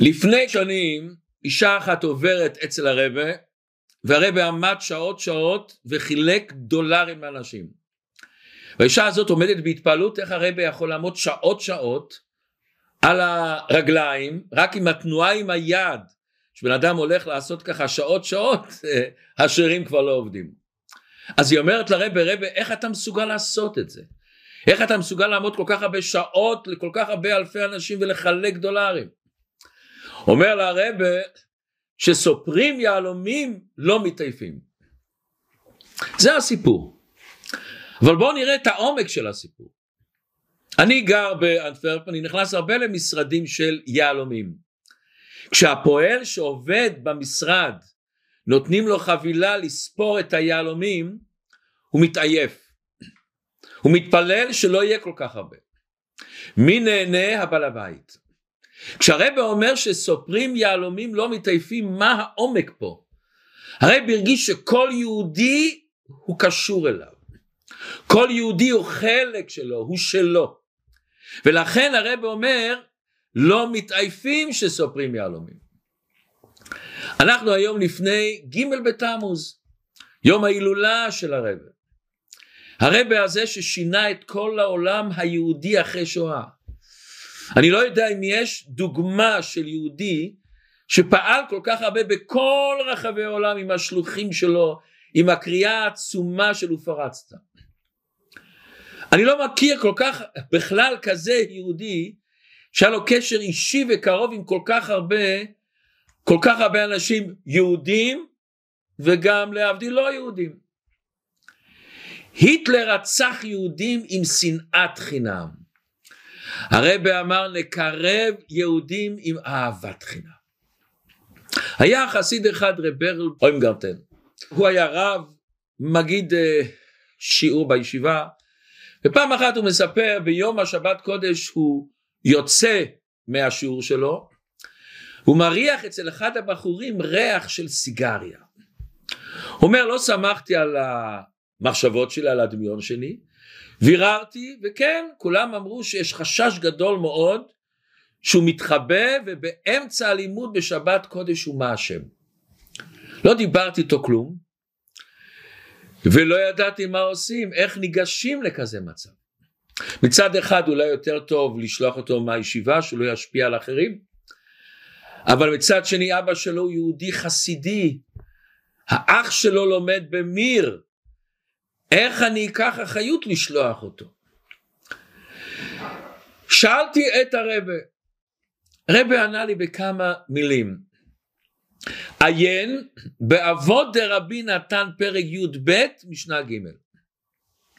לפני שנים אישה אחת עוברת אצל הרבה והרבה עמד שעות שעות וחילק דולרים לאנשים. והאישה הזאת עומדת בהתפעלות איך הרבה יכול לעמוד שעות שעות על הרגליים רק עם התנועה עם היד כשבן אדם הולך לעשות ככה שעות שעות השרירים כבר לא עובדים. אז היא אומרת לרבה רבה איך אתה מסוגל לעשות את זה? איך אתה מסוגל לעמוד כל כך הרבה שעות לכל כך הרבה אלפי אנשים ולחלק דולרים? אומר לה הרבה שסופרים יהלומים לא מתעייפים. זה הסיפור. אבל בואו נראה את העומק של הסיפור. אני גר באנטוורפ, אני נכנס הרבה למשרדים של יהלומים. כשהפועל שעובד במשרד נותנים לו חבילה לספור את היהלומים, הוא מתעייף. הוא מתפלל שלא יהיה כל כך הרבה. מי נהנה? הבעל הבית. כשהרבא אומר שסופרים יהלומים לא מתעייפים, מה העומק פה? הרב הרגיש שכל יהודי הוא קשור אליו. כל יהודי הוא חלק שלו, הוא שלו. ולכן הרב אומר, לא מתעייפים שסופרים יהלומים. אנחנו היום לפני ג' בתמוז, יום ההילולה של הרבה. הרבה הזה ששינה את כל העולם היהודי אחרי שואה. אני לא יודע אם יש דוגמה של יהודי שפעל כל כך הרבה בכל רחבי העולם עם השלוחים שלו, עם הקריאה העצומה של ופרצת. אני לא מכיר כל כך בכלל כזה יהודי שהיה לו קשר אישי וקרוב עם כל כך הרבה, כל כך הרבה אנשים יהודים וגם להבדיל לא יהודים. היטלר רצח יהודים עם שנאת חינם. הרבה אמר נקרב יהודים עם אהבת חינם. היה חסיד אחד רב ברל אוימגרטן, הוא היה רב, מגיד uh, שיעור בישיבה, ופעם אחת הוא מספר ביום השבת קודש הוא יוצא מהשיעור שלו, הוא מריח אצל אחד הבחורים ריח של סיגריה. הוא אומר לא שמחתי על המחשבות שלי, על הדמיון שלי, ביררתי וכן כולם אמרו שיש חשש גדול מאוד שהוא מתחבא ובאמצע הלימוד בשבת קודש הוא מאשם. לא דיברתי איתו כלום ולא ידעתי מה עושים, איך ניגשים לכזה מצב. מצד אחד אולי יותר טוב לשלוח אותו מהישיבה שלא ישפיע על אחרים אבל מצד שני אבא שלו הוא יהודי חסידי האח שלו לומד במיר איך אני אקח אחריות לשלוח אותו? שאלתי את הרבה, רבה ענה לי בכמה מילים. עיין באבות דרבי נתן פרק י"ב משנה ג'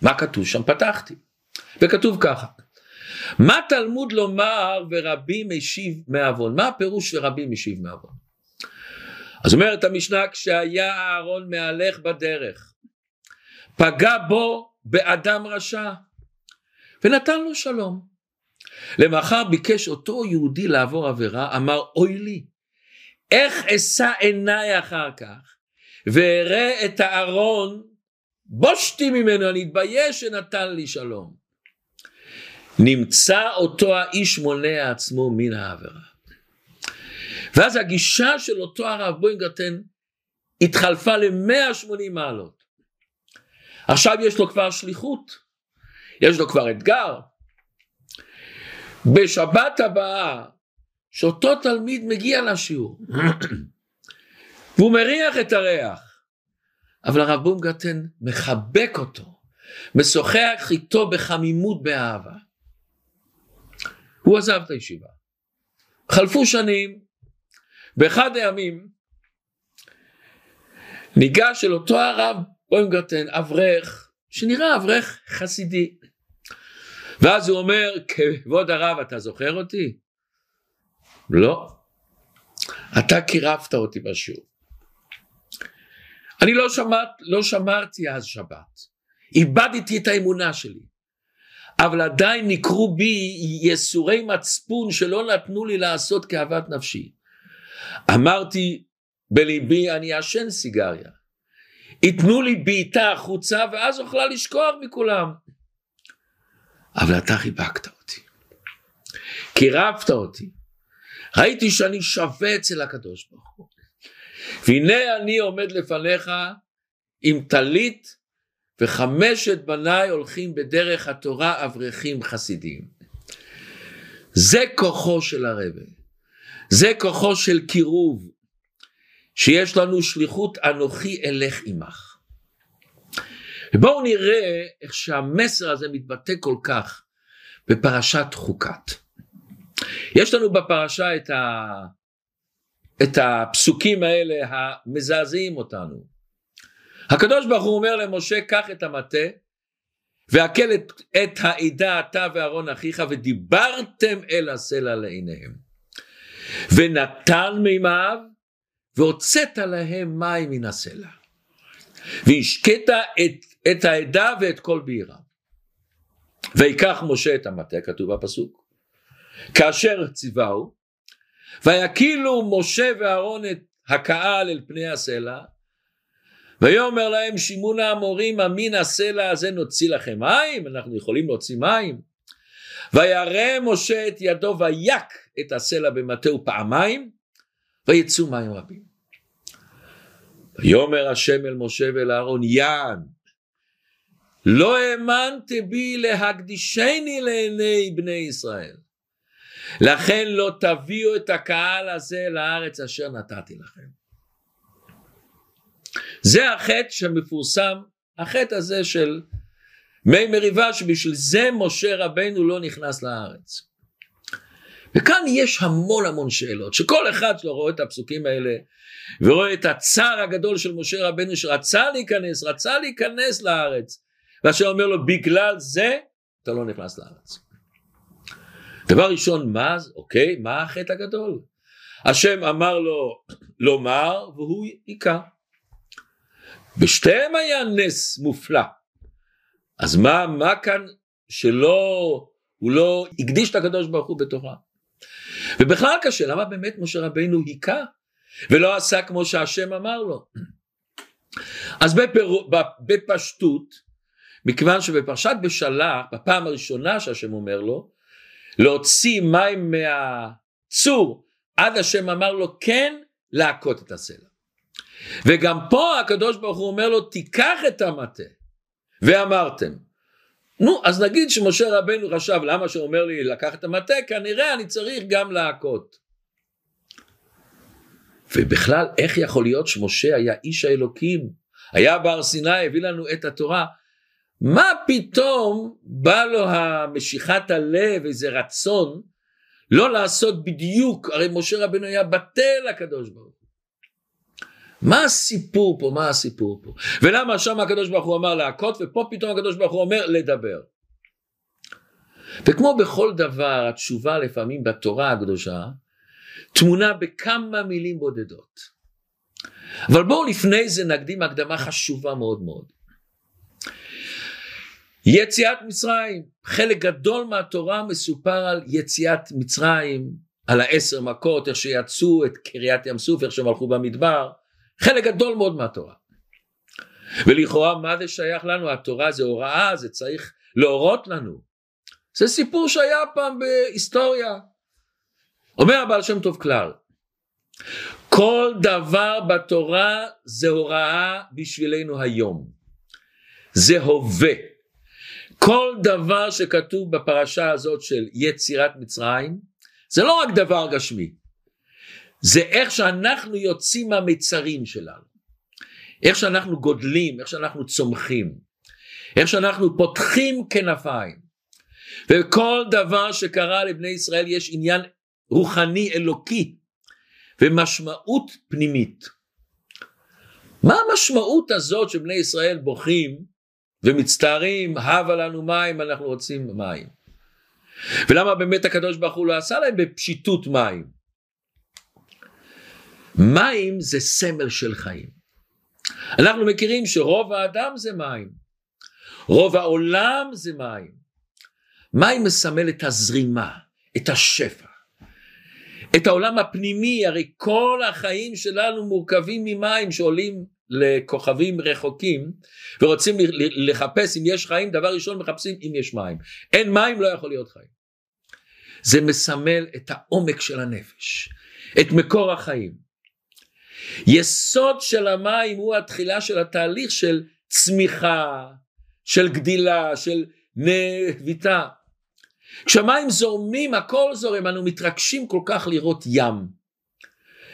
מה כתוב שם? פתחתי וכתוב ככה מה תלמוד לומר ורבי משיב מעוון? מה הפירוש ורבי משיב מעוון? אז אומרת המשנה כשהיה אהרון מהלך בדרך פגע בו באדם רשע ונתן לו שלום. למחר ביקש אותו יהודי לעבור עבירה, אמר אוי לי, איך אשא עיניי אחר כך ואראה את הארון, בושתי ממנו, אני אתבייש שנתן לי שלום. נמצא אותו האיש מונע עצמו מן העבירה. ואז הגישה של אותו הרב בוינגרטן התחלפה ל-180 מעלות. עכשיו יש לו כבר שליחות, יש לו כבר אתגר. בשבת הבאה, שאותו תלמיד מגיע לשיעור, והוא מריח את הריח, אבל הרב בומגרטן מחבק אותו, משוחח איתו בחמימות באהבה. הוא עזב את הישיבה. חלפו שנים, באחד הימים ניגש אל אותו הרב בוימגרטן, אברך, שנראה אברך חסידי. ואז הוא אומר, כבוד הרב, אתה זוכר אותי? לא. אתה קירבת אותי בשיעור. אני לא, שמעת, לא שמרתי אז שבת. איבדתי את האמונה שלי. אבל עדיין ניכרו בי יסורי מצפון שלא נתנו לי לעשות כאוות נפשי. אמרתי בליבי אני אעשן סיגריה. ייתנו לי בעיטה החוצה ואז אוכלה לשכוח מכולם. אבל אתה חיבקת אותי, קירבת אותי, ראיתי שאני שווה אצל הקדוש ברוך הוא. והנה אני עומד לפניך עם טלית וחמשת בניי הולכים בדרך התורה אברכים חסידים. זה כוחו של הרבה, זה כוחו של קירוב, שיש לנו שליחות אנוכי אלך עמך. ובואו נראה איך שהמסר הזה מתבטא כל כך בפרשת חוקת. יש לנו בפרשה את, ה... את הפסוקים האלה המזעזעים אותנו. הקדוש ברוך הוא אומר למשה קח את המטה והקל את, את העדה אתה ואהרון אחיך ודיברתם אל הסלע לעיניהם ונתן מימיו והוצאת להם מים מן הסלע. והשקית את, את העדה ואת כל בעירה. ויקח משה את המטה כתוב בפסוק כאשר ציווהו ויקילו משה ואהרון את הקהל אל פני הסלע ויאמר להם שמעון האמורים אמין הסלע הזה נוציא לכם מים אנחנו יכולים להוציא מים. וירא משה את ידו ויק את הסלע במטהו פעמיים ויצאו מים רבים ויאמר השם אל משה ואל אהרון יען לא האמנתי בי להקדישני לעיני בני ישראל לכן לא תביאו את הקהל הזה לארץ אשר נתתי לכם זה החטא שמפורסם, החטא הזה של מי מריבה שבשביל זה משה רבנו לא נכנס לארץ. וכאן יש המון המון שאלות, שכל אחד שלו רואה את הפסוקים האלה ורואה את הצער הגדול של משה רבנו שרצה להיכנס, רצה להיכנס לארץ, והשם אומר לו בגלל זה אתה לא נכנס לארץ. דבר ראשון מה, אוקיי, מה החטא הגדול? השם אמר לו לומר והוא היכה. בשתיהם היה נס מופלא. אז מה, מה כאן שלא, הוא לא הקדיש את הקדוש ברוך הוא בתורה. ובכלל קשה, למה באמת משה רבינו היכה ולא עשה כמו שהשם אמר לו? אז בפר... בפשטות, מכיוון שבפרשת בשלח, בפעם הראשונה שהשם אומר לו, להוציא מים מהצור, עד השם אמר לו כן להכות את הסלע. וגם פה הקדוש ברוך הוא אומר לו תיקח את המטה ואמרתם נו אז נגיד שמשה רבנו חשב למה שאומר לי לקח את המטה כנראה אני צריך גם להכות ובכלל איך יכול להיות שמשה היה איש האלוקים היה בהר סיני הביא לנו את התורה מה פתאום בא לו המשיכת הלב איזה רצון לא לעשות בדיוק הרי משה רבנו היה בטל הקדוש ברוך מה הסיפור פה? מה הסיפור פה? ולמה שם הקדוש ברוך הוא אמר להכות ופה פתאום הקדוש ברוך הוא אומר לדבר. וכמו בכל דבר התשובה לפעמים בתורה הקדושה תמונה בכמה מילים בודדות. אבל בואו לפני זה נקדים הקדמה חשובה מאוד מאוד. יציאת מצרים, חלק גדול מהתורה מסופר על יציאת מצרים, על העשר מכות, איך שיצאו את קריית ים סוף, איך שהם הלכו במדבר, חלק גדול מאוד מהתורה. ולכאורה מה זה שייך לנו? התורה זה הוראה, זה צריך להורות לנו. זה סיפור שהיה פעם בהיסטוריה. אומר הבעל שם טוב כלל, כל דבר בתורה זה הוראה בשבילנו היום. זה הווה. כל דבר שכתוב בפרשה הזאת של יצירת מצרים, זה לא רק דבר גשמי, זה איך שאנחנו יוצאים מהמצרים שלנו, איך שאנחנו גודלים, איך שאנחנו צומחים, איך שאנחנו פותחים כנפיים. וכל דבר שקרה לבני ישראל יש עניין רוחני אלוקי ומשמעות פנימית. מה המשמעות הזאת שבני ישראל בוכים ומצטערים, הבה לנו מים, אנחנו רוצים מים. ולמה באמת הקדוש ברוך הוא לא עשה להם בפשיטות מים? מים זה סמל של חיים. אנחנו מכירים שרוב האדם זה מים, רוב העולם זה מים. מים מסמל את הזרימה, את השפע, את העולם הפנימי, הרי כל החיים שלנו מורכבים ממים שעולים לכוכבים רחוקים ורוצים לחפש אם יש חיים, דבר ראשון מחפשים אם יש מים. אין מים לא יכול להיות חיים. זה מסמל את העומק של הנפש, את מקור החיים. יסוד של המים הוא התחילה של התהליך של צמיחה, של גדילה, של נביטה. כשהמים זורמים, הכל זורם, אנו מתרגשים כל כך לראות ים.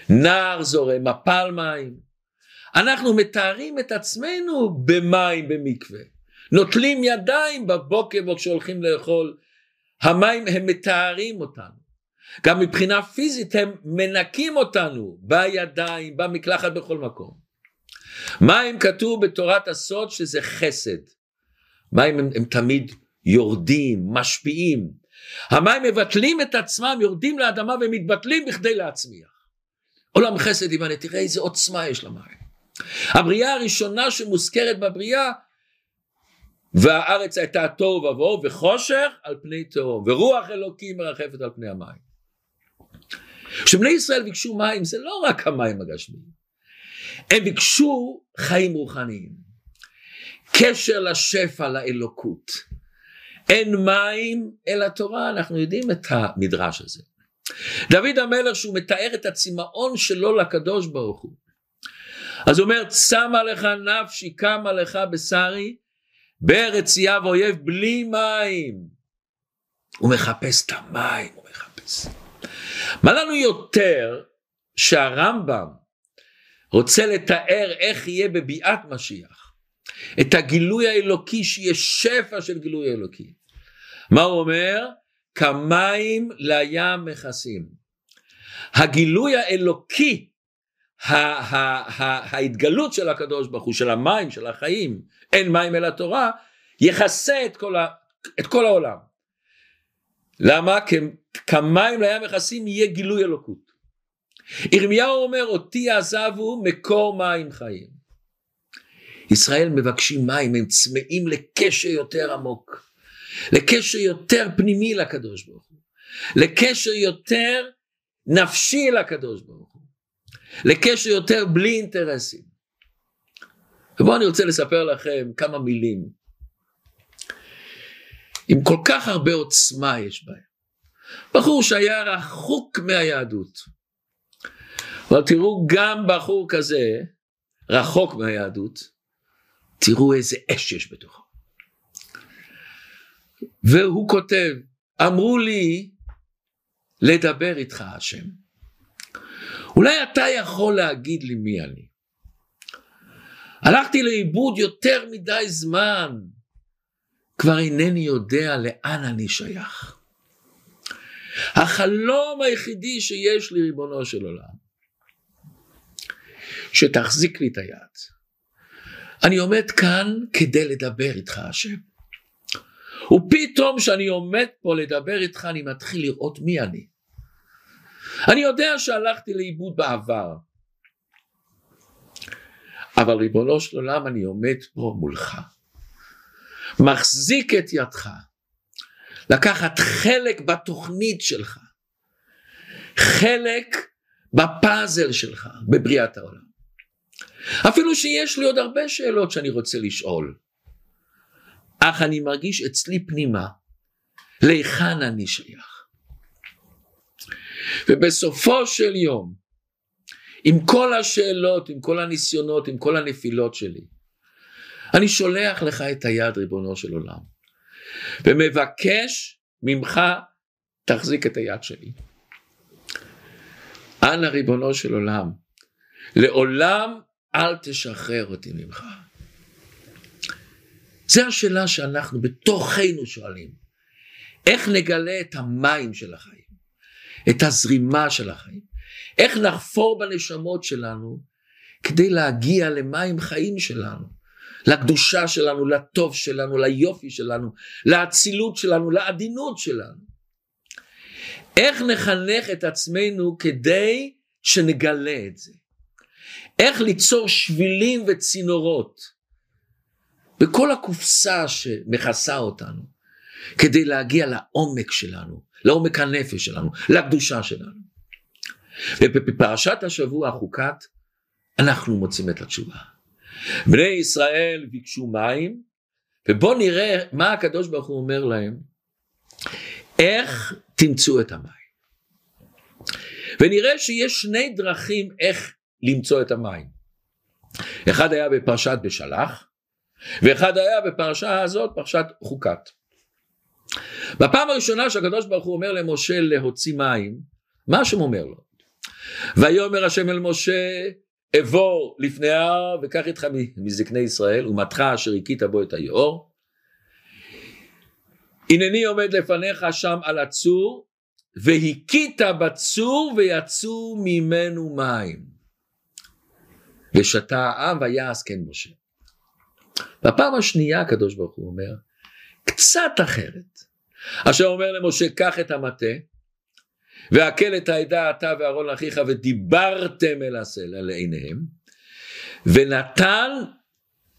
נער זורם, מפל מים. אנחנו מתארים את עצמנו במים במקווה. נוטלים ידיים בבוקר כשהולכים לאכול. המים הם מתארים אותנו. גם מבחינה פיזית הם מנקים אותנו בידיים, במקלחת, בכל מקום. מים כתוב בתורת הסוד שזה חסד. מים הם, הם תמיד יורדים, משפיעים. המים מבטלים את עצמם, יורדים לאדמה ומתבטלים בכדי להצמיח. עולם חסד יבנה, תראה איזה עוצמה יש למים. הבריאה הראשונה שמוזכרת בבריאה, והארץ הייתה תוהו ובוהו וחושך על פני תהום, ורוח אלוקים מרחפת על פני המים. כשבני ישראל ביקשו מים, זה לא רק המים הגשמיים, הם ביקשו חיים רוחניים, קשר לשפע, לאלוקות. אין מים אלא תורה, אנחנו יודעים את המדרש הזה. דוד המלך שהוא מתאר את הצמאון שלו לקדוש ברוך הוא. אז הוא אומר צמה לך נפשי קמה לך בשרי בארץ יב אויב בלי מים. הוא מחפש את המים, הוא מחפש. מה לנו יותר שהרמב"ם רוצה לתאר איך יהיה בביאת משיח, את הגילוי האלוקי שיהיה שפע של גילוי אלוקי. מה הוא אומר? כמים לים מכסים. הגילוי האלוקי, ההתגלות של הקדוש ברוך הוא, של המים, של החיים, אין מים אלא תורה, יכסה את כל, את כל העולם. למה? כמים לים מכסים יהיה גילוי אלוקות. ירמיהו אומר אותי עזבו מקור מים חיים. ישראל מבקשים מים, הם צמאים לקשר יותר עמוק. לקשר יותר פנימי לקדוש ברוך הוא, לקשר יותר נפשי לקדוש ברוך הוא, לקשר יותר בלי אינטרסים. ובואו אני רוצה לספר לכם כמה מילים עם כל כך הרבה עוצמה יש בהם. בחור שהיה רחוק מהיהדות. אבל תראו גם בחור כזה, רחוק מהיהדות, תראו איזה אש יש בתוכו. והוא כותב, אמרו לי לדבר איתך השם. אולי אתה יכול להגיד לי מי אני. הלכתי לאיבוד יותר מדי זמן, כבר אינני יודע לאן אני שייך. החלום היחידי שיש לי, ריבונו של עולם, שתחזיק לי את היד. אני עומד כאן כדי לדבר איתך, השם. ופתאום כשאני עומד פה לדבר איתך אני מתחיל לראות מי אני. אני יודע שהלכתי לאיבוד בעבר, אבל ריבונו של עולם אני עומד פה מולך, מחזיק את ידך, לקחת חלק בתוכנית שלך, חלק בפאזל שלך בבריאת העולם. אפילו שיש לי עוד הרבה שאלות שאני רוצה לשאול. אך אני מרגיש אצלי פנימה להיכן אני שייך. ובסופו של יום, עם כל השאלות, עם כל הניסיונות, עם כל הנפילות שלי, אני שולח לך את היד, ריבונו של עולם, ומבקש ממך, תחזיק את היד שלי. אנא ריבונו של עולם, לעולם אל תשחרר אותי ממך. זו השאלה שאנחנו בתוכנו שואלים. איך נגלה את המים של החיים, את הזרימה של החיים, איך נחפור בנשמות שלנו כדי להגיע למים חיים שלנו, לקדושה שלנו, לטוב שלנו, ליופי שלנו, לאצילות שלנו, לעדינות שלנו. איך נחנך את עצמנו כדי שנגלה את זה? איך ליצור שבילים וצינורות בכל הקופסה שמכסה אותנו, כדי להגיע לעומק שלנו, לעומק הנפש שלנו, לקדושה שלנו. ובפרשת השבוע חוקת, אנחנו מוצאים את התשובה. בני ישראל ביקשו מים, ובואו נראה מה הקדוש ברוך הוא אומר להם, איך תמצאו את המים. ונראה שיש שני דרכים איך למצוא את המים. אחד היה בפרשת בשלח, ואחד היה בפרשה הזאת, פרשת חוקת. בפעם הראשונה שהקדוש ברוך הוא אומר למשה להוציא מים, מה השם אומר לו? ויאמר השם אל משה, אבור לפני ההר וקח איתך מזקני ישראל ומתך אשר הכית בו את היאור. הנני עומד לפניך שם על הצור והכית בצור ויצאו ממנו מים. ושתה העם ויעש כן משה. בפעם השנייה הקדוש ברוך הוא אומר קצת אחרת. אשר אומר למשה קח את המטה והקל את העדה אתה ואהרון אחיך ודיברתם אל הסלע לעיניהם ונתן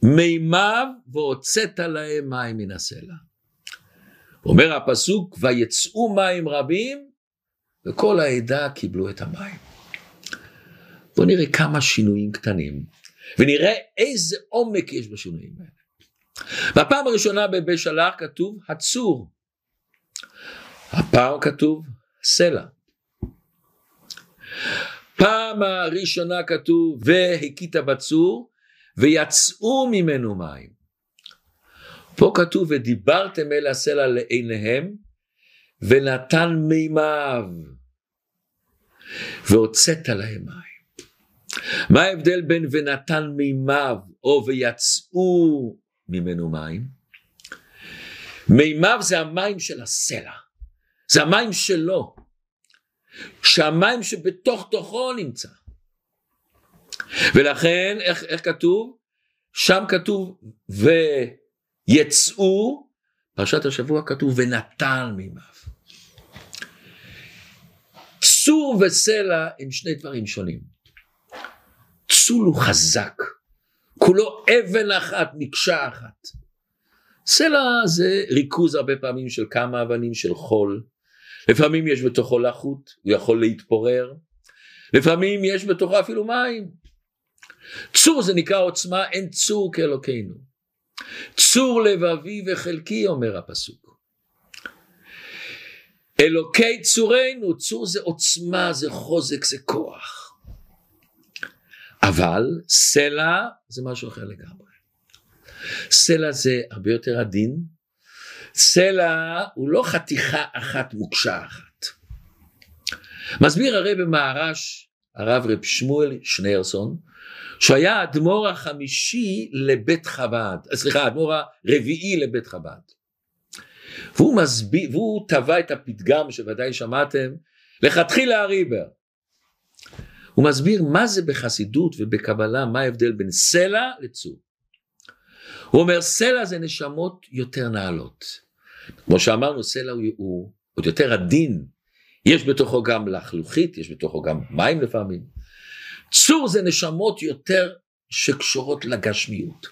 מימיו והוצאת להם מים מן הסלע. אומר הפסוק ויצאו מים רבים וכל העדה קיבלו את המים. בואו נראה כמה שינויים קטנים ונראה איזה עומק יש בשינויים האלה. בפעם הראשונה בבשלח כתוב הצור. הפעם כתוב סלע. פעם הראשונה כתוב והכית בצור ויצאו ממנו מים. פה כתוב ודיברתם אל הסלע לעיניהם ונתן מימיו והוצאת להם מים. מה ההבדל בין ונתן מימיו או ויצאו ממנו מים? מימיו זה המים של הסלע, זה המים שלו. שהמים שבתוך תוכו נמצא. ולכן איך, איך כתוב? שם כתוב ויצאו, פרשת השבוע כתוב ונתן מימיו. צור וסלע הם שני דברים שונים. צול הוא חזק, כולו אבן אחת, מקשה אחת. סלע זה ריכוז הרבה פעמים של כמה אבנים של חול, לפעמים יש בתוכו לחות, הוא יכול להתפורר, לפעמים יש בתוכו אפילו מים. צור זה נקרא עוצמה, אין צור כאלוקינו. צור לבבי וחלקי אומר הפסוק. אלוקי צורנו, צור זה עוצמה, זה חוזק, זה כוח. אבל סלע זה משהו אחר לגמרי. סלע זה הרבה יותר עדין, סלע הוא לא חתיכה אחת מוקשה אחת. מסביר הרי במערש הרב רב שמואל שניארסון שהיה האדמו"ר החמישי לבית חב"ד, סליחה האדמו"ר הרביעי לבית חב"ד. והוא מסביר, והוא טבע את הפתגם שוודאי שמעתם, לכתחילה הריבר. הוא מסביר מה זה בחסידות ובקבלה, מה ההבדל בין סלע לצור. הוא אומר סלע זה נשמות יותר נעלות. כמו שאמרנו סלע הוא, הוא עוד יותר עדין, יש בתוכו גם לחלוכית, יש בתוכו גם מים לפעמים. צור זה נשמות יותר שקשורות לגשמיות.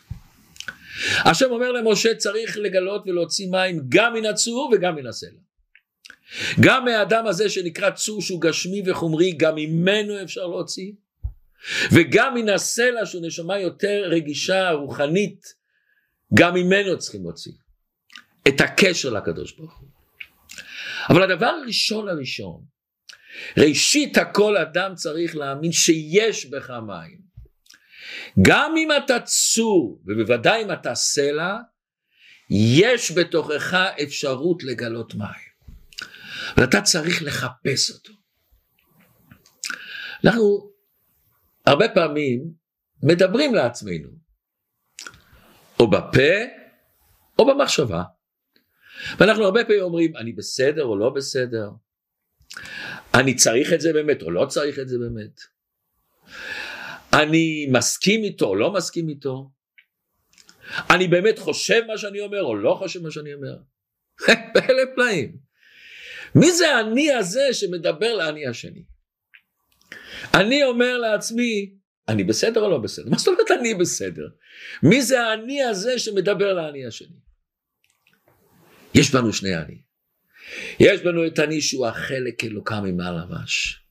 השם אומר למשה צריך לגלות ולהוציא מים גם מן הצור וגם מן הסלע. גם מהאדם הזה שנקרא צור שהוא גשמי וחומרי גם ממנו אפשר להוציא וגם מן הסלע שהוא נשמה יותר רגישה רוחנית גם ממנו צריכים להוציא. את הקשר לקדוש ברוך הוא. אבל הדבר הראשון הראשון, ראשית הכל אדם צריך להאמין שיש בך מים. גם אם אתה צור, ובוודאי אם אתה סלע, יש בתוכך אפשרות לגלות מים. ואתה צריך לחפש אותו. אנחנו הרבה פעמים מדברים לעצמנו, או בפה או במחשבה. ואנחנו הרבה פעמים אומרים אני בסדר או לא בסדר, אני צריך את זה באמת או לא צריך את זה באמת, אני מסכים איתו או לא מסכים איתו, אני באמת חושב מה שאני אומר או לא חושב מה שאני אומר, פלא פלאים. מי זה האני הזה שמדבר לאני השני? אני אומר לעצמי, אני בסדר או לא בסדר? מה זאת אומרת אני בסדר? מי זה האני הזה שמדבר לאני השני? יש בנו שני אני. יש בנו את אני שהוא החלק אלוקה ממעלה ממש.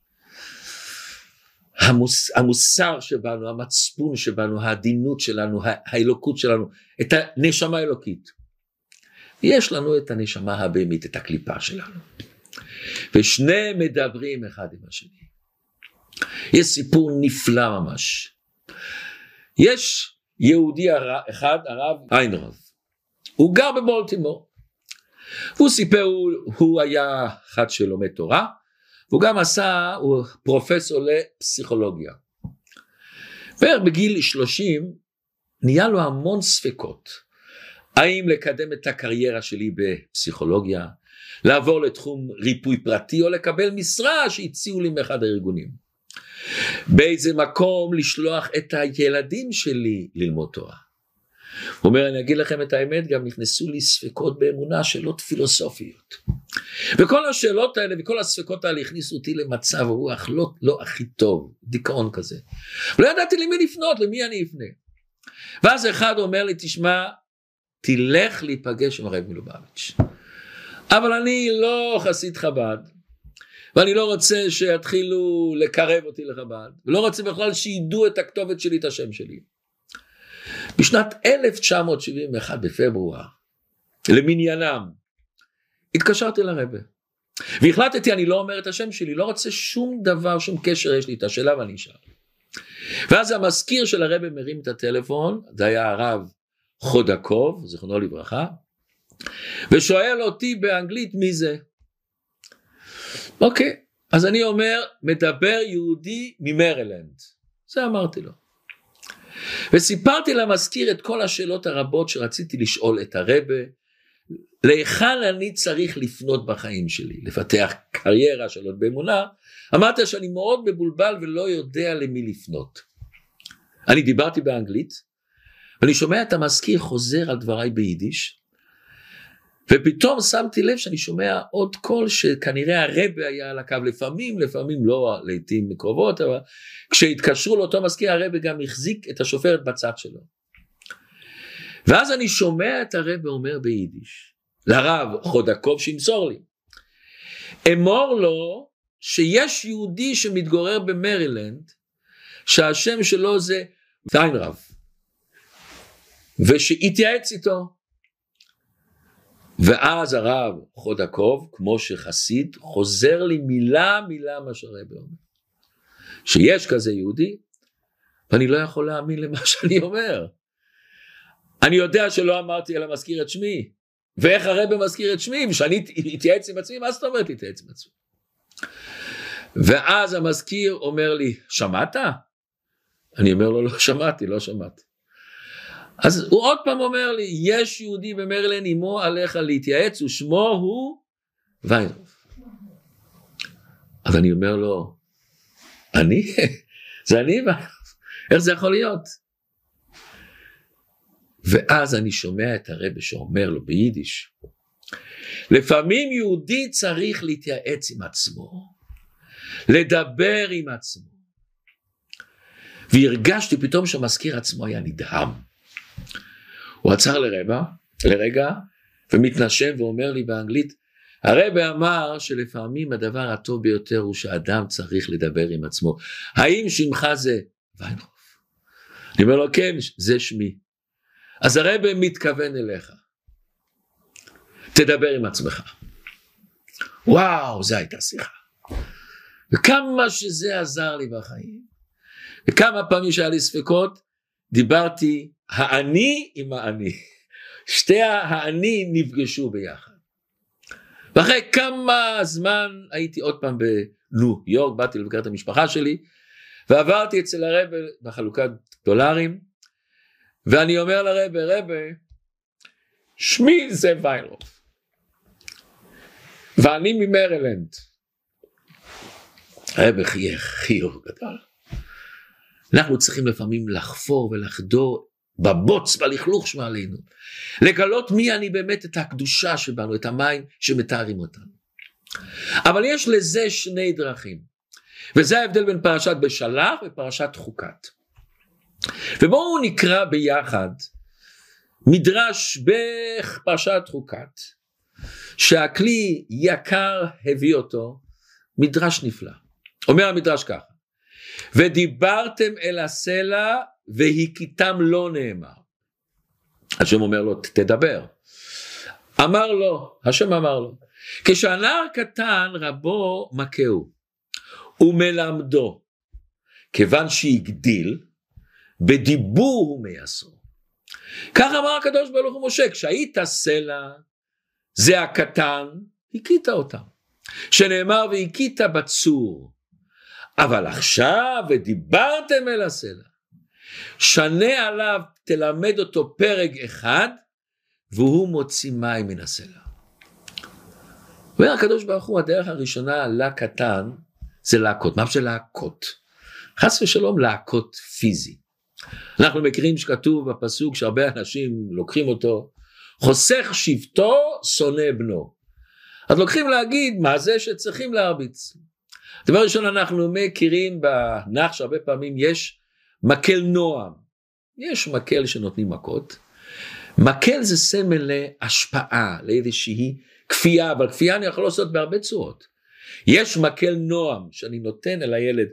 המוס, המוסר שבנו, המצפון שבנו, העדינות שלנו, האלוקות שלנו, את הנשמה האלוקית. יש לנו את הנשמה הבהמית, את הקליפה שלנו. ושניהם מדברים אחד עם השני. יש סיפור נפלא ממש. יש יהודי אחד, הרב איינרב, הוא גר בבולטימור. והוא סיפר, הוא, הוא היה אחד שלומד תורה, והוא גם עשה, הוא פרופסור לפסיכולוגיה. בערך בגיל 30 נהיה לו המון ספקות. האם לקדם את הקריירה שלי בפסיכולוגיה, לעבור לתחום ריפוי פרטי או לקבל משרה שהציעו לי מאחד הארגונים. באיזה מקום לשלוח את הילדים שלי ללמוד תורה. הוא אומר אני אגיד לכם את האמת גם נכנסו לי ספקות באמונה שאלות פילוסופיות. וכל השאלות האלה וכל הספקות האלה הכניסו אותי למצב רוח לא, לא הכי טוב, דיכאון כזה. לא ידעתי למי לפנות, למי אני אפנה. ואז אחד אומר לי תשמע תלך להיפגש עם הרב מלובביץ'. אבל אני לא חסיד חב"ד, ואני לא רוצה שיתחילו לקרב אותי לחב"ד, ולא רוצה בכלל שידעו את הכתובת שלי, את השם שלי. בשנת 1971 בפברואר, למניינם, התקשרתי לרבה. והחלטתי, אני לא אומר את השם שלי, לא רוצה שום דבר, שום קשר יש לי את השאלה ואני אשאל. ואז המזכיר של הרבה מרים את הטלפון, זה היה הרב חודקוב, זיכרונו לברכה, ושואל אותי באנגלית מי זה. אוקיי, אז אני אומר, מדבר יהודי ממרילנד. זה אמרתי לו. וסיפרתי למזכיר את כל השאלות הרבות שרציתי לשאול את הרבה, להיכן אני צריך לפנות בחיים שלי, לפתח קריירה של עוד באמונה, אמרת שאני מאוד מבולבל ולא יודע למי לפנות. אני דיברתי באנגלית, ואני שומע את המזכיר חוזר על דבריי ביידיש, ופתאום שמתי לב שאני שומע עוד קול שכנראה הרבה היה על הקו לפעמים, לפעמים לא לעיתים קרובות, אבל כשהתקשרו לאותו מזכיר הרבה גם החזיק את השופרת בצד שלו. ואז אני שומע את הרבה אומר ביידיש, לרב חודקוב שימסור לי, אמור לו שיש יהודי שמתגורר במרילנד, שהשם שלו זה ויינרב, ושהתייעץ איתו. ואז הרב חודקוב, כמו שחסיד, חוזר לי מילה מילה מה שהרבי אומר. שיש כזה יהודי, ואני לא יכול להאמין למה שאני אומר. אני יודע שלא אמרתי אלא מזכיר את שמי, ואיך הרבי מזכיר את שמי, ושאני אתייעץ עם עצמי, מה זאת אומרת להתייעץ עם עצמי? ואז המזכיר אומר לי, שמעת? אני אומר לו, לא שמעתי, לא שמעתי. אז הוא עוד פעם אומר לי, יש יהודי במרלן עמו עליך להתייעץ ושמו הוא ויינרוף. אז אני אומר לו, אני? זה אני איך זה יכול להיות? ואז אני שומע את הרבה שאומר לו ביידיש, לפעמים יהודי צריך להתייעץ עם עצמו, לדבר עם עצמו. והרגשתי פתאום שהמזכיר עצמו היה נדהם. הוא עצר לרגע, לרגע ומתנשם ואומר לי באנגלית, הרבה אמר שלפעמים הדבר הטוב ביותר הוא שאדם צריך לדבר עם עצמו. האם שמך זה ויינרוף? אני אומר לו כן, זה שמי. אז הרבה מתכוון אליך. תדבר עם עצמך. וואו, זו הייתה שיחה. וכמה שזה עזר לי בחיים. וכמה פעמים שהיה לי ספקות, דיברתי האני עם האני. שתי האני נפגשו ביחד. ואחרי כמה זמן הייתי עוד פעם בניו יורק, באתי לבקר את המשפחה שלי, ועברתי אצל הרב בחלוקת דולרים, ואני אומר לרב, רב, שמי זה ויילרוף, ואני ממרילנד. הרב חייך חיוך גדול. אנחנו צריכים לפעמים לחפור ולחדור בבוץ, בלכלוך שמעלינו. לגלות מי אני באמת את הקדושה שבנו, את המים שמתארים אותנו. אבל יש לזה שני דרכים, וזה ההבדל בין פרשת בשלח ופרשת חוקת. ובואו נקרא ביחד מדרש בפרשת חוקת, שהכלי יקר הביא אותו, מדרש נפלא. אומר המדרש ככה, ודיברתם אל הסלע והכיתם לא נאמר. השם אומר לו תדבר. אמר לו, השם אמר לו, כשהנער קטן רבו מכהו ומלמדו כיוון שהגדיל בדיבור הוא מייסרו. כך אמר הקדוש ברוך הוא משה כשהיית סלע זה הקטן הכית אותם שנאמר והכית בצור אבל עכשיו ודיברתם אל הסלע שנה עליו תלמד אותו פרק אחד והוא מוציא מים מן הסלע. אומר הקדוש ברוך הוא הדרך הראשונה לקטן זה להכות, מה זה להכות? חס ושלום להכות פיזי. אנחנו מכירים שכתוב בפסוק שהרבה אנשים לוקחים אותו חוסך שבטו שונא בנו. אז לוקחים להגיד מה זה שצריכים להרביץ. דבר ראשון אנחנו מכירים בנח שהרבה פעמים יש מקל נועם. יש מקל שנותנים מכות. מקל זה סמל להשפעה, לאיזושהי כפייה, אבל כפייה אני יכול לעשות בהרבה צורות. יש מקל נועם שאני נותן אל הילד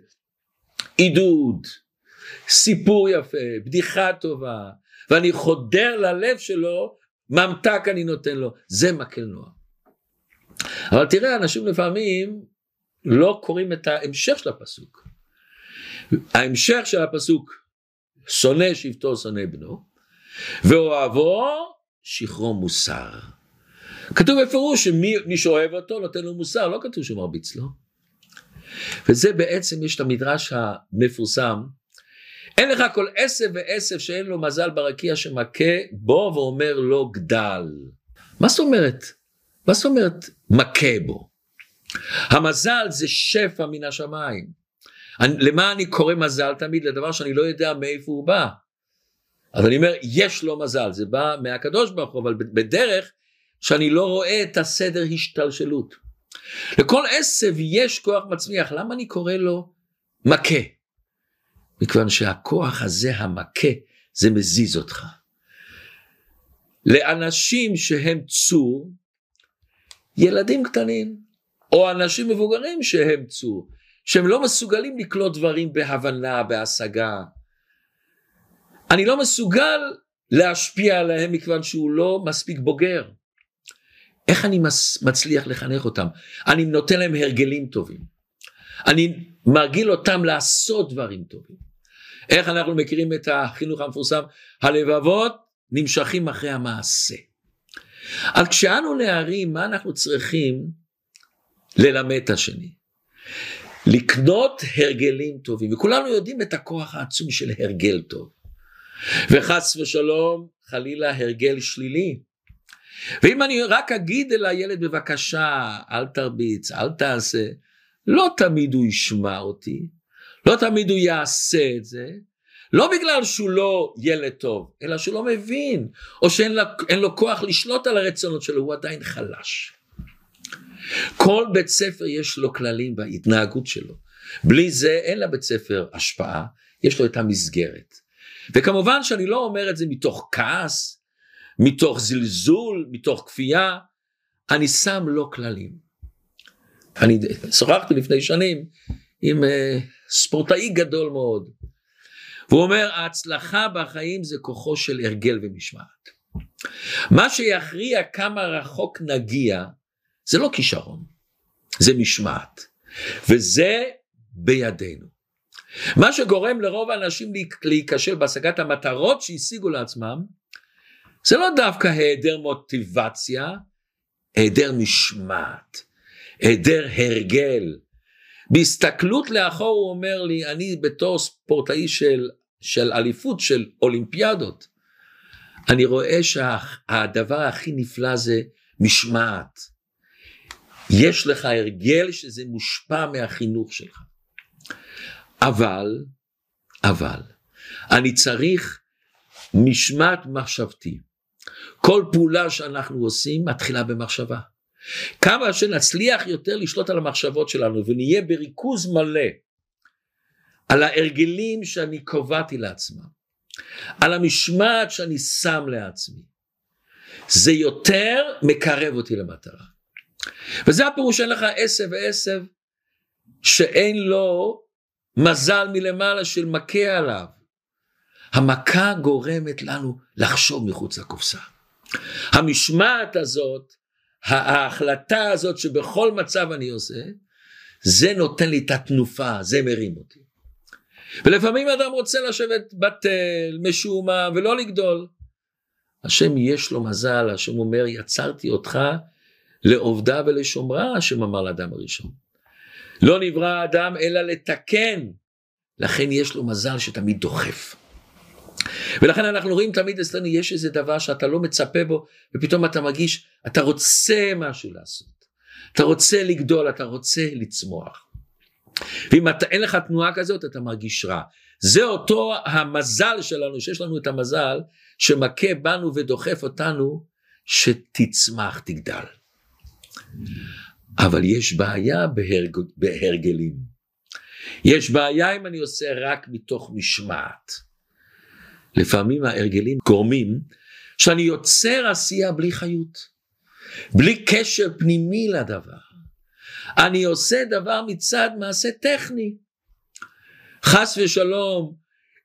עידוד, סיפור יפה, בדיחה טובה, ואני חודר ללב שלו, ממתק אני נותן לו, זה מקל נועם. אבל תראה, אנשים לפעמים לא קוראים את ההמשך של הפסוק. ההמשך של הפסוק, שונא שבטו שונא בנו, ואוהבו שחרו מוסר. כתוב בפירוש שמי שאוהב אותו נותן לו מוסר, לא כתוב שהוא מרביץ לו. וזה בעצם יש את המדרש המפורסם, אין לך כל עשב ועשב שאין לו מזל ברקיע שמכה בו ואומר לו גדל. מה זאת אומרת? מה זאת אומרת מכה בו? המזל זה שפע מן השמיים. אני, למה אני קורא מזל תמיד? לדבר שאני לא יודע מאיפה הוא בא. אז אני אומר, יש לו מזל, זה בא מהקדוש ברוך הוא, אבל בדרך שאני לא רואה את הסדר השתלשלות. לכל עשב יש כוח מצמיח, למה אני קורא לו מכה? מכיוון שהכוח הזה המכה, זה מזיז אותך. לאנשים שהם צור, ילדים קטנים, או אנשים מבוגרים שהם צור, שהם לא מסוגלים לקלוט דברים בהבנה, בהשגה. אני לא מסוגל להשפיע עליהם מכיוון שהוא לא מספיק בוגר. איך אני מצליח לחנך אותם? אני נותן להם הרגלים טובים. אני מרגיל אותם לעשות דברים טובים. איך אנחנו מכירים את החינוך המפורסם? הלבבות נמשכים אחרי המעשה. אז כשאנו נערים, מה אנחנו צריכים ללמד את השני? לקנות הרגלים טובים, וכולנו יודעים את הכוח העצום של הרגל טוב. וחס ושלום, חלילה הרגל שלילי. ואם אני רק אגיד אל הילד בבקשה, אל תרביץ, אל תעשה, לא תמיד הוא ישמע אותי, לא תמיד הוא יעשה את זה, לא בגלל שהוא לא ילד טוב, אלא שהוא לא מבין, או שאין לו, לו כוח לשלוט על הרצונות שלו, הוא עדיין חלש. כל בית ספר יש לו כללים בהתנהגות שלו. בלי זה אין לבית ספר השפעה, יש לו את המסגרת. וכמובן שאני לא אומר את זה מתוך כעס, מתוך זלזול, מתוך כפייה, אני שם לו כללים. אני שוחחתי לפני שנים עם uh, ספורטאי גדול מאוד, והוא אומר ההצלחה בחיים זה כוחו של הרגל ומשמעת. מה שיכריע כמה רחוק נגיע זה לא כישרון, זה משמעת, וזה בידינו. מה שגורם לרוב האנשים להיכשל בהשגת המטרות שהשיגו לעצמם, זה לא דווקא היעדר מוטיבציה, היעדר משמעת, היעדר הרגל. בהסתכלות לאחור הוא אומר לי, אני בתור ספורטאי של, של אליפות, של אולימפיאדות, אני רואה שהדבר הכי נפלא זה משמעת. יש לך הרגל שזה מושפע מהחינוך שלך. אבל, אבל, אני צריך משמעת מחשבתי. כל פעולה שאנחנו עושים מתחילה במחשבה. כמה שנצליח יותר לשלוט על המחשבות שלנו ונהיה בריכוז מלא על ההרגלים שאני קובעתי לעצמם, על המשמעת שאני שם לעצמי, זה יותר מקרב אותי למטרה. וזה הפירוש שאין לך עשב ועשב שאין לו מזל מלמעלה של מכה עליו. המכה גורמת לנו לחשוב מחוץ לקופסה. המשמעת הזאת, ההחלטה הזאת שבכל מצב אני עושה, זה נותן לי את התנופה, זה מרים אותי. ולפעמים אדם רוצה לשבת בטל, משומע, ולא לגדול. השם יש לו מזל, השם אומר, יצרתי אותך לעובדה ולשומרה, השם אמר לאדם הראשון. לא נברא האדם אלא לתקן, לכן יש לו מזל שתמיד דוחף. ולכן אנחנו רואים תמיד אצלנו יש איזה דבר שאתה לא מצפה בו ופתאום אתה מרגיש אתה רוצה משהו לעשות. אתה רוצה לגדול אתה רוצה לצמוח. ואם אתה, אין לך תנועה כזאת אתה מרגיש רע. זה אותו המזל שלנו שיש לנו את המזל שמכה בנו ודוחף אותנו שתצמח תגדל אבל יש בעיה בהרג, בהרגלים יש בעיה אם אני עושה רק מתוך משמעת לפעמים ההרגלים גורמים שאני יוצר עשייה בלי חיות, בלי קשר פנימי לדבר. אני עושה דבר מצד מעשה טכני. חס ושלום,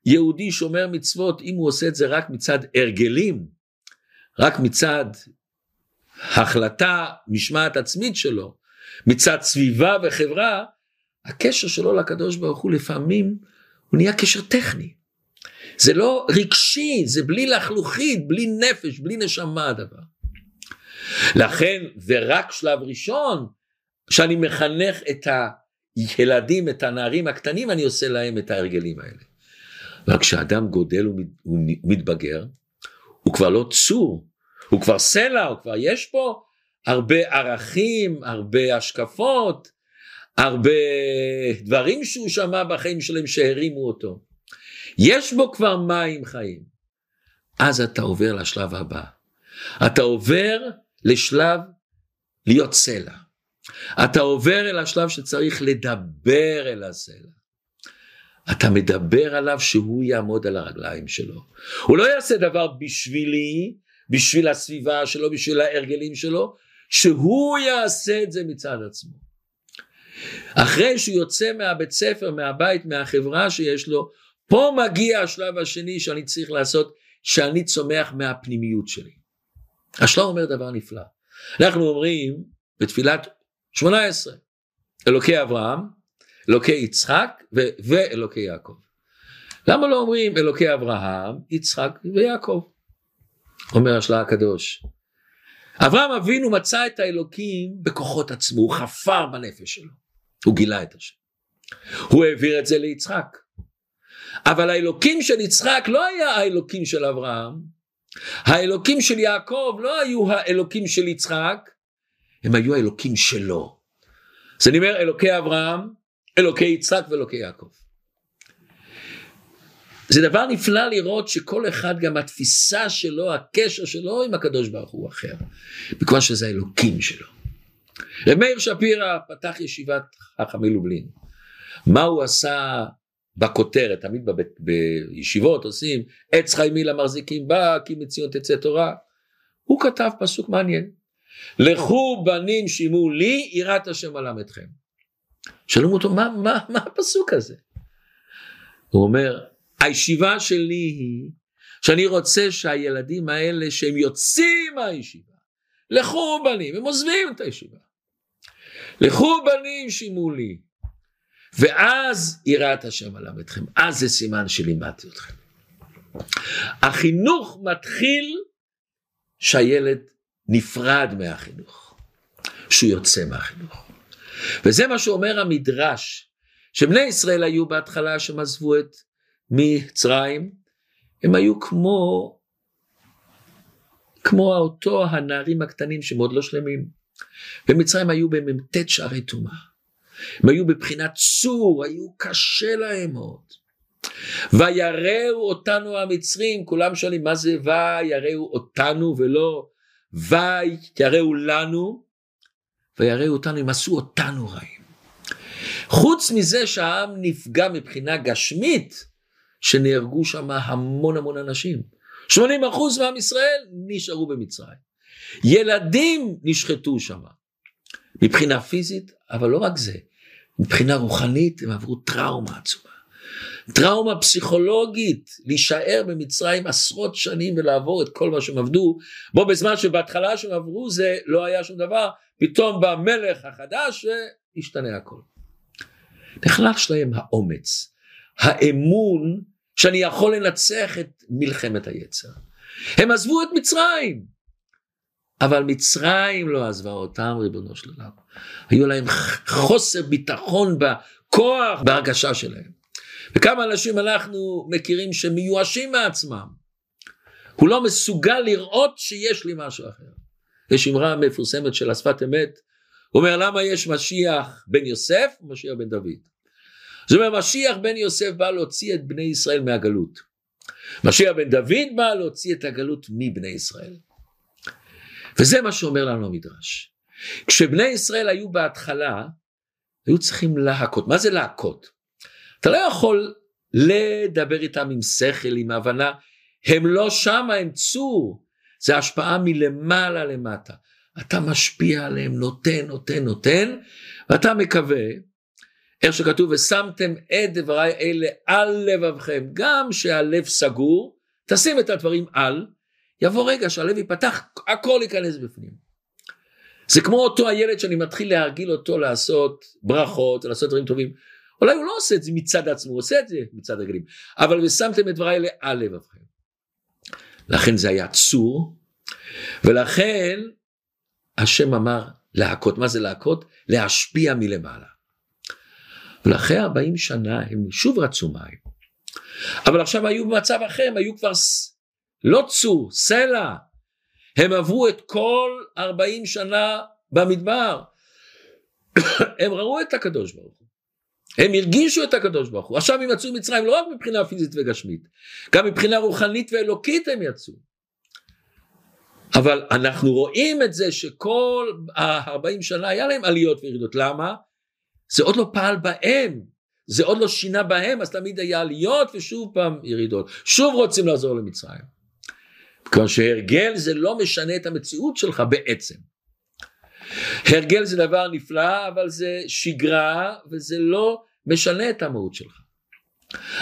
יהודי שומר מצוות, אם הוא עושה את זה רק מצד הרגלים, רק מצד החלטה, משמעת עצמית שלו, מצד סביבה וחברה, הקשר שלו לקדוש ברוך הוא לפעמים הוא נהיה קשר טכני. זה לא רגשי, זה בלי לחלוכית, בלי נפש, בלי נשמה הדבר. לכן, ורק שלב ראשון, שאני מחנך את הילדים, את הנערים הקטנים, אני עושה להם את ההרגלים האלה. רק כשאדם גודל ומתבגר, הוא כבר לא צור, הוא כבר סלע, הוא כבר יש פה הרבה ערכים, הרבה השקפות, הרבה דברים שהוא שמע בחיים שלהם שהרימו אותו. יש בו כבר מים חיים. אז אתה עובר לשלב הבא. אתה עובר לשלב להיות סלע. אתה עובר אל השלב שצריך לדבר אל הסלע. אתה מדבר עליו שהוא יעמוד על הרגליים שלו. הוא לא יעשה דבר בשבילי, בשביל הסביבה שלו, בשביל ההרגלים שלו, שהוא יעשה את זה מצד עצמו. אחרי שהוא יוצא מהבית ספר, מהבית, מהחברה שיש לו, פה מגיע השלב השני שאני צריך לעשות, שאני צומח מהפנימיות שלי. השלום אומר דבר נפלא. אנחנו אומרים בתפילת 18, אלוקי אברהם, אלוקי יצחק ו- ואלוקי יעקב. למה לא אומרים אלוקי אברהם, יצחק ויעקב? אומר השלה הקדוש. אברהם אבינו מצא את האלוקים בכוחות עצמו, הוא חפר בנפש שלו, הוא גילה את השם. הוא העביר את זה ליצחק. אבל האלוקים של יצחק לא היה האלוקים של אברהם, האלוקים של יעקב לא היו האלוקים של יצחק, הם היו האלוקים שלו. אז אני אומר אלוקי אברהם, אלוקי יצחק ואלוקי יעקב. זה דבר נפלא לראות שכל אחד גם התפיסה שלו, הקשר שלו עם הקדוש ברוך הוא אחר, מכיוון שזה האלוקים שלו. רב מאיר שפירא פתח ישיבת חכמי לובלין. מה הוא עשה בכותרת, תמיד בבית, בישיבות עושים עץ חיימי למחזיקים בה, כי מציון תצא תורה. הוא כתב פסוק מעניין. לכו בנים שימו לי יראת השם מלמדכם. שאלו אותו מה, מה, מה הפסוק הזה? הוא אומר הישיבה שלי היא שאני רוצה שהילדים האלה שהם יוצאים מהישיבה לכו בנים הם עוזבים את הישיבה לכו בנים שימו לי ואז יראת השם עליו אתכם, אז זה סימן שלימדתי אתכם. החינוך מתחיל שהילד נפרד מהחינוך, שהוא יוצא מהחינוך. וזה מה שאומר המדרש, שבני ישראל היו בהתחלה שהם עזבו את מצרים, הם היו כמו, כמו אותו הנערים הקטנים שהם עוד לא שלמים. במצרים היו במ"ט שערי טומאה. הם היו בבחינת צור, היו קשה להם מאוד. ויראו אותנו המצרים, כולם שואלים מה זה ויראו אותנו ולא ויראו לנו, ויראו אותנו, הם עשו אותנו רעים. חוץ מזה שהעם נפגע מבחינה גשמית, שנהרגו שם המון המון אנשים. 80% מעם ישראל נשארו במצרים. ילדים נשחטו שם. מבחינה פיזית, אבל לא רק זה, מבחינה רוחנית הם עברו טראומה עצומה. טראומה פסיכולוגית, להישאר במצרים עשרות שנים ולעבור את כל מה שהם עבדו, בו בזמן שבהתחלה שהם עברו זה לא היה שום דבר, פתאום בא מלך החדש והשתנה הכל. נחלש להם האומץ, האמון שאני יכול לנצח את מלחמת היצר. הם עזבו את מצרים, אבל מצרים לא עזבה אותם ריבונו של עולם. היו להם חוסר ביטחון בכוח, בהרגשה שלהם. וכמה אנשים אנחנו מכירים שמיואשים מעצמם. הוא לא מסוגל לראות שיש לי משהו אחר. יש אמרה מפורסמת של השפת אמת, הוא אומר למה יש משיח בן יוסף ומשיח בן דוד. זאת אומרת משיח בן יוסף בא להוציא את בני ישראל מהגלות. משיח בן דוד בא להוציא את הגלות מבני ישראל. וזה מה שאומר לנו המדרש. כשבני ישראל היו בהתחלה, היו צריכים להכות. מה זה להכות? אתה לא יכול לדבר איתם עם שכל, עם הבנה. הם לא שמה, הם צור. זה השפעה מלמעלה למטה. אתה משפיע עליהם, נותן, נותן, נותן, ואתה מקווה, איך שכתוב, ושמתם את דבריי אלה על לבבכם, גם שהלב סגור, תשים את הדברים על, יבוא רגע שהלב ייפתח, הכל ייכנס בפנים. זה כמו אותו הילד שאני מתחיל להרגיל אותו לעשות ברכות, לעשות דברים טובים. אולי הוא לא עושה את זה מצד עצמו, הוא עושה את זה מצד הגלים. אבל ושמתם את דבריי אלה על לבבכם. לכן זה היה צור, ולכן השם אמר להכות. מה זה להכות? להשפיע מלמעלה. ולאחרי 40 שנה הם שוב רצו מים. אבל עכשיו היו במצב אחר, הם היו כבר לא צור, סלע. הם עברו את כל 40 שנה במדבר. הם ראו את הקדוש ברוך הוא. הם הרגישו את הקדוש ברוך הוא. עכשיו הם יצאו ממצרים לא רק מבחינה פיזית וגשמית, גם מבחינה רוחנית ואלוקית הם יצאו. אבל אנחנו רואים את זה שכל ה-40 שנה היה להם עליות וירידות. למה? זה עוד לא פעל בהם. זה עוד לא שינה בהם, אז תמיד היה עליות ושוב פעם ירידות. שוב רוצים לעזור למצרים. כיוון שהרגל זה לא משנה את המציאות שלך בעצם. הרגל זה דבר נפלא אבל זה שגרה וזה לא משנה את המהות שלך.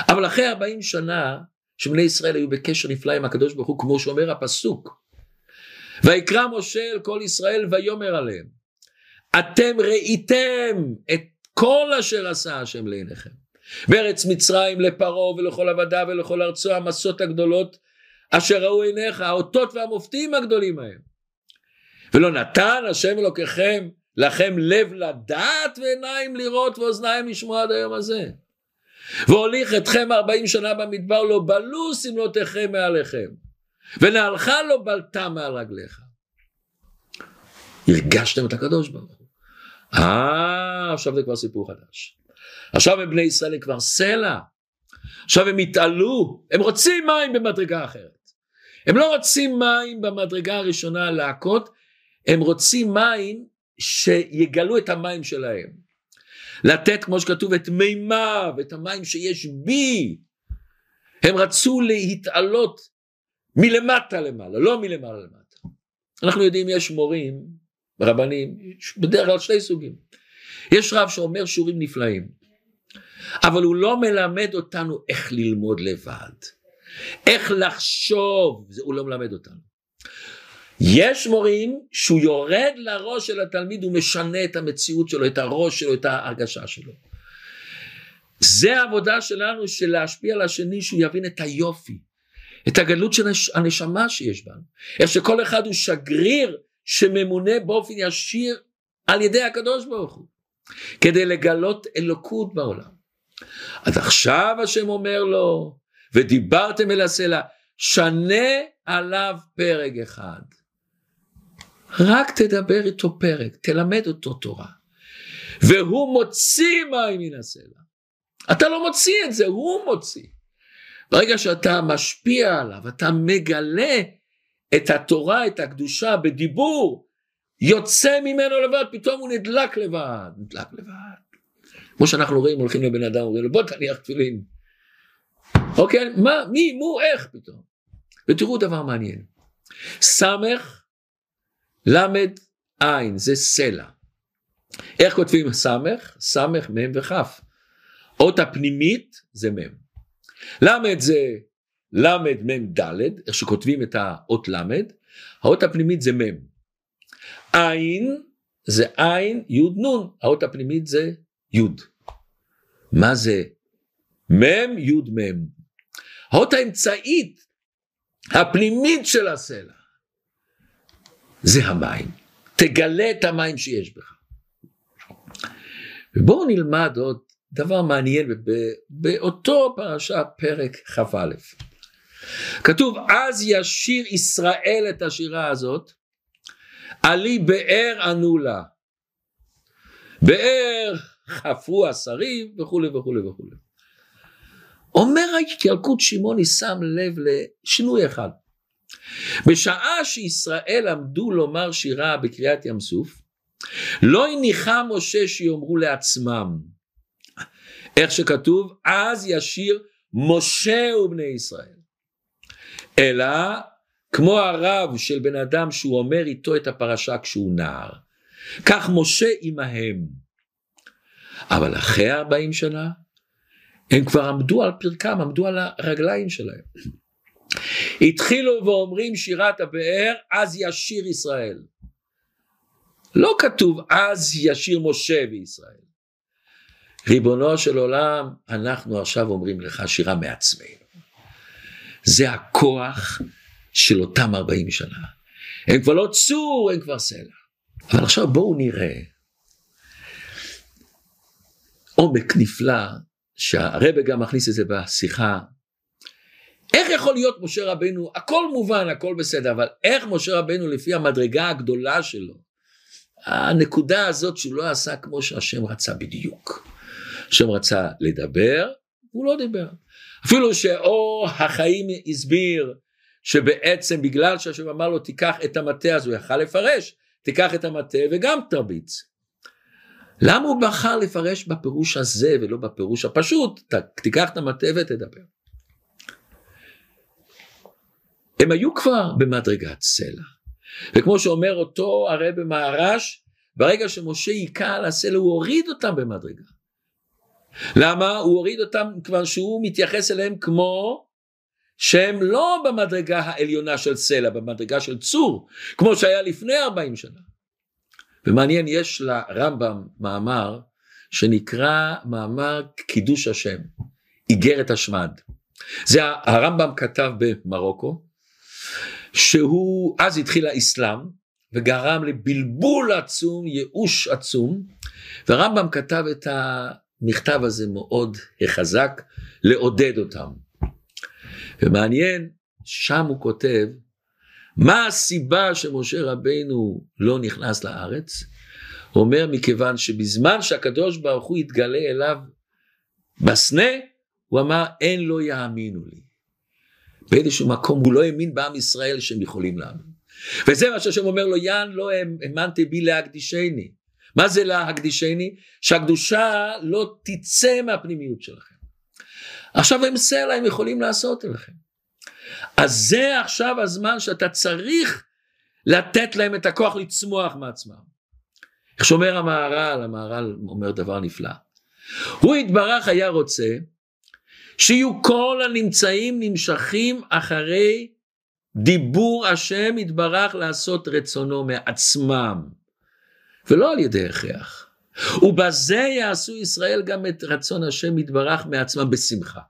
אבל אחרי 40 שנה שבני ישראל היו בקשר נפלא עם הקדוש ברוך הוא כמו שאומר הפסוק ויקרא משה אל כל ישראל ויאמר עליהם אתם ראיתם את כל אשר עשה השם לעיניכם. בארץ מצרים לפרעה ולכל עבדיו ולכל ארצו המסות הגדולות אשר ראו עיניך האותות והמופתים הגדולים ההם. ולא נתן השם אלוקיכם לכם לב לדעת ועיניים לראות ואוזניים לשמוע עד היום הזה. והוליך אתכם ארבעים שנה במדבר לא בלו שמלותיכם מעליכם ונעלך לא בלטה מעל רגליך. הרגשתם את הקדוש ברוך הוא. אה עכשיו זה כבר סיפור חדש עכשיו הם בני ישראל הם כבר סלע עכשיו הם התעלו הם רוצים מים במדרגה אחרת הם לא רוצים מים במדרגה הראשונה להכות, הם רוצים מים שיגלו את המים שלהם. לתת כמו שכתוב את מימיו, את המים שיש בי. הם רצו להתעלות מלמטה למעלה, לא מלמעלה למטה. אנחנו יודעים יש מורים, רבנים, בדרך כלל שני סוגים. יש רב שאומר שיעורים נפלאים, אבל הוא לא מלמד אותנו איך ללמוד לבד. איך לחשוב, זה הוא לא מלמד אותנו. יש מורים שהוא יורד לראש של התלמיד ומשנה את המציאות שלו, את הראש שלו, את ההרגשה שלו. זה העבודה שלנו של להשפיע על השני שהוא יבין את היופי, את הגלות של הנשמה שיש בנו, איך שכל אחד הוא שגריר שממונה באופן ישיר על ידי הקדוש ברוך הוא, כדי לגלות אלוקות בעולם. אז עכשיו השם אומר לו, ודיברתם אל הסלע, שנה עליו פרק אחד. רק תדבר איתו פרק, תלמד אותו תורה. והוא מוציא מים מן הסלע. אתה לא מוציא את זה, הוא מוציא. ברגע שאתה משפיע עליו, אתה מגלה את התורה, את הקדושה בדיבור, יוצא ממנו לבד, פתאום הוא נדלק לבד, נדלק לבד. כמו שאנחנו רואים, הולכים לבן אדם, אומרים לו בוא תניח תפילין. אוקיי? מה, מי, מו, איך פתאום? ותראו דבר מעניין. סמך, למד, עין, זה סלע. איך כותבים סמך? סמך, מם וכף. אות הפנימית זה מם. למד זה למד מם דלת, איך שכותבים את האות למד, האות הפנימית זה מם. עין זה עין יוד נון, האות הפנימית זה יוד. מה זה מם יוד מם? האות האמצעית הפנימית של הסלע זה המים. תגלה את המים שיש בך. ובואו נלמד עוד דבר מעניין באותו פרשה פרק כ"א. כתוב אז ישיר ישראל את השירה הזאת עלי באר ענו לה באר חפרו השרים וכולי וכולי וכולי. אומר ילקוט שמעוני שם לב לשינוי אחד. בשעה שישראל עמדו לומר שירה בקריאת ים סוף, לא הניחה משה שיאמרו לעצמם, איך שכתוב, אז ישיר משה ובני ישראל. אלא כמו הרב של בן אדם שהוא אומר איתו את הפרשה כשהוא נער. כך משה עמהם. אבל אחרי ארבעים שנה, הם כבר עמדו על פרקם, עמדו על הרגליים שלהם. התחילו ואומרים שירת הבאר, אז ישיר ישראל. לא כתוב אז ישיר משה וישראל. ריבונו של עולם, אנחנו עכשיו אומרים לך שירה מעצמנו. זה הכוח של אותם 40 שנה. הם כבר לא צור, הם כבר סלע. אבל עכשיו בואו נראה עומק נפלא, שהרבא גם מכניס את זה בשיחה. איך יכול להיות משה רבנו, הכל מובן, הכל בסדר, אבל איך משה רבנו לפי המדרגה הגדולה שלו, הנקודה הזאת שהוא לא עשה כמו שהשם רצה בדיוק. השם רצה לדבר, הוא לא דיבר. אפילו שאור החיים הסביר שבעצם בגלל שהשם אמר לו תיקח את המטה אז הוא יכל לפרש, תיקח את המטה וגם תרביץ. למה הוא בחר לפרש בפירוש הזה ולא בפירוש הפשוט? תיקח את המטה ותדבר. הם היו כבר במדרגת סלע. וכמו שאומר אותו הרי במערש, ברגע שמשה היכה על הסלע הוא הוריד אותם במדרגה. למה? הוא הוריד אותם כבר שהוא מתייחס אליהם כמו שהם לא במדרגה העליונה של סלע, במדרגה של צור, כמו שהיה לפני 40 שנה. ומעניין, יש לרמב"ם מאמר שנקרא מאמר קידוש השם, איגרת השמד. זה הרמב"ם כתב במרוקו, שהוא, אז התחיל האסלאם, וגרם לבלבול עצום, ייאוש עצום, והרמב"ם כתב את המכתב הזה מאוד חזק, לעודד אותם. ומעניין, שם הוא כותב, מה הסיבה שמשה רבינו לא נכנס לארץ? הוא אומר מכיוון שבזמן שהקדוש ברוך הוא התגלה אליו בסנה, הוא אמר אין לא יאמינו לי. באיזשהו מקום הוא לא האמין בעם ישראל שהם יכולים להאמין. וזה מה שהשם אומר לו יען לא האמנתי בי להקדישני. מה זה להקדישני? שהקדושה לא תצא מהפנימיות שלכם. עכשיו הם סלע הם יכולים לעשות אליכם. אז זה עכשיו הזמן שאתה צריך לתת להם את הכוח לצמוח מעצמם. איך שאומר המהר"ל, המהר"ל אומר דבר נפלא. הוא יתברך היה רוצה שיהיו כל הנמצאים נמשכים אחרי דיבור השם יתברך לעשות רצונו מעצמם ולא על ידי הכרח. ובזה יעשו ישראל גם את רצון השם יתברך מעצמם בשמחה.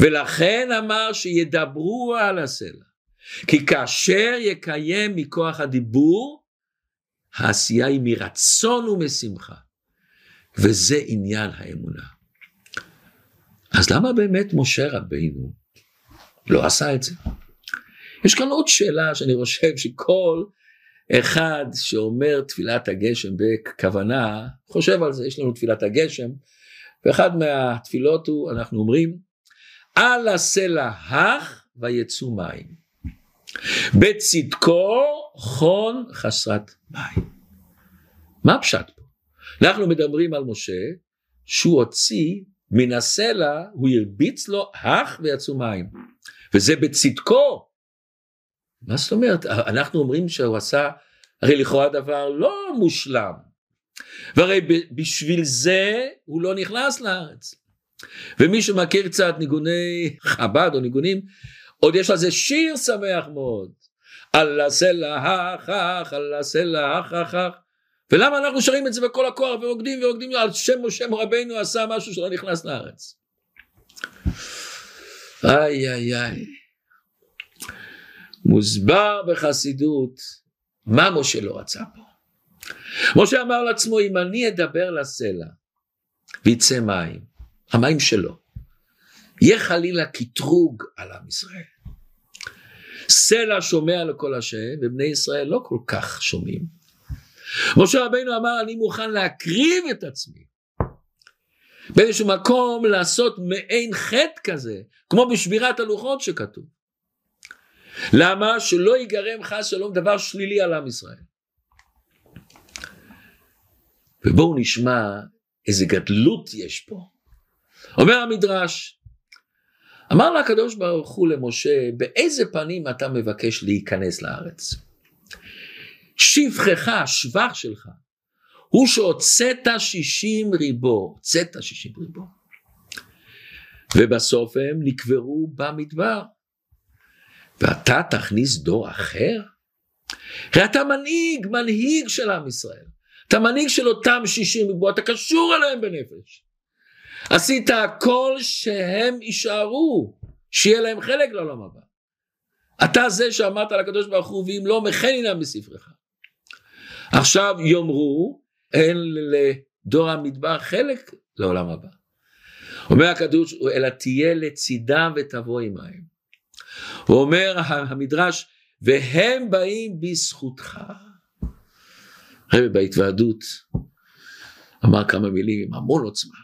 ולכן אמר שידברו על הסלע. כי כאשר יקיים מכוח הדיבור, העשייה היא מרצון ומשמחה. וזה עניין האמונה. אז למה באמת משה רבינו לא עשה את זה? יש כאן עוד שאלה שאני חושב שכל אחד שאומר תפילת הגשם בכוונה, חושב על זה, יש לנו תפילת הגשם, ואחד מהתפילות הוא, אנחנו אומרים, על הסלע הך ויצאו מים. בצדקו חון חסרת מים. מה הפשט פה? אנחנו מדברים על משה שהוא הוציא מן הסלע, הוא הרביץ לו הך ויצאו מים. וזה בצדקו. מה זאת אומרת? אנחנו אומרים שהוא עשה הרי לכאורה דבר לא מושלם. והרי בשביל זה הוא לא נכנס לארץ. ומי שמכיר קצת ניגוני חב"ד או ניגונים, עוד יש לזה שיר שמח מאוד. אללה סלע הכך, אללה סלע הכך. ולמה אנחנו שרים את זה בכל הכוח ורוקדים ורוקדים על שם משה רבינו עשה משהו שלא נכנס לארץ. איי איי איי. מוסבר בחסידות מה משה לא רצה פה. משה אמר לעצמו אם אני אדבר לסלע ויצא מים, המים שלו, יהיה חלילה קטרוג על עם ישראל. סלע שומע לכל השם ובני ישראל לא כל כך שומעים. משה רבינו אמר אני מוכן להקריב את עצמי באיזשהו מקום לעשות מעין חטא כזה כמו בשבירת הלוחות שכתוב. למה? שלא ייגרם חס שלום דבר שלילי על עם ישראל. ובואו נשמע איזה גדלות יש פה. אומר המדרש, אמר לה הקדוש ברוך הוא למשה, באיזה פנים אתה מבקש להיכנס לארץ? שבחך, השבח שלך, הוא שהוצאת שישים ריבו, הוצאת שישים ריבו. ובסוף הם נקברו במדבר. ואתה תכניס דור אחר? הרי אתה מנהיג, מנהיג של עם ישראל. אתה מנהיג של אותם שישים ריבו, אתה קשור אליהם בנפש. עשית הכל שהם יישארו, שיהיה להם חלק לעולם הבא. אתה זה שאמרת לקדוש ברוך הוא, ואם לא, מחן הנה מספרך. עכשיו יאמרו, אין לדור המדבר חלק לעולם הבא. אומר הקדוש, אלא תהיה לצידם ותבוא עמהם. הוא אומר המדרש, והם באים בזכותך. רבי בהתוועדות אמר כמה מילים עם המון עוצמה.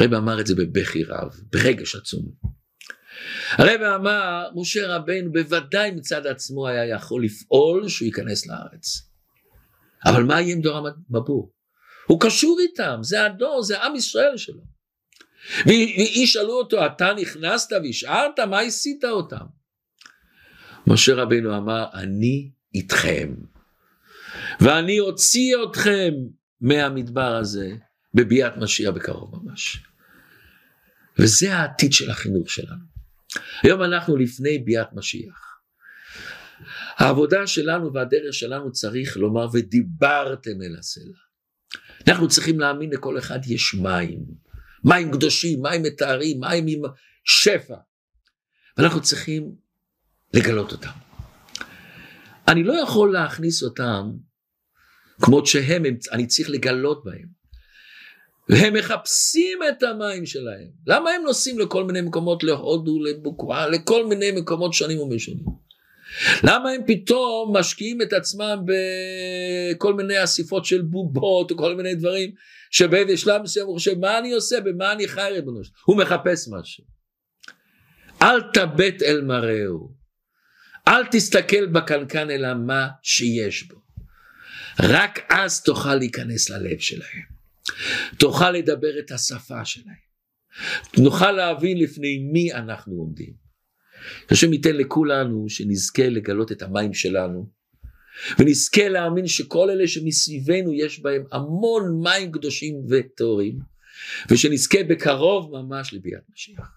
רבי אמר את זה בבכי רב, ברגש עצום. הרבי אמר, משה רבנו בוודאי מצד עצמו היה יכול לפעול שהוא ייכנס לארץ. אבל מה יהיה עם דור המבוא? הוא קשור איתם, זה הדור, זה עם ישראל שלו. וישאלו אותו, אתה נכנסת והשארת? מה עשית אותם? משה רבנו אמר, אני איתכם, ואני אוציא אתכם מהמדבר הזה בביאת משיח בקרוב ממש. וזה העתיד של החינוך שלנו. היום אנחנו לפני ביאת משיח. העבודה שלנו והדרך שלנו צריך לומר ודיברתם אל הסלע. אנחנו צריכים להאמין לכל אחד יש מים, מים קדושים, מים מטהרים, מים עם שפע. ואנחנו צריכים לגלות אותם. אני לא יכול להכניס אותם כמות שהם, אני צריך לגלות בהם. והם מחפשים את המים שלהם. למה הם נוסעים לכל מיני מקומות, להודו, לבוקרה, לכל מיני מקומות שונים ומשונים? למה הם פתאום משקיעים את עצמם בכל מיני אסיפות של בובות וכל מיני דברים שבאיזה שלב מסוים הוא חושב מה אני עושה? במה אני חי ריבונו שלו הוא מחפש משהו. אל תבט אל מראהו אל תסתכל בקנקן אלא מה שיש בו. רק אז תוכל להיכנס ללב שלהם. תוכל לדבר את השפה שלהם. נוכל להבין לפני מי אנחנו עומדים השם ייתן לכולנו שנזכה לגלות את המים שלנו ונזכה להאמין שכל אלה שמסביבנו יש בהם המון מים קדושים וטהורים ושנזכה בקרוב ממש לביאת משיח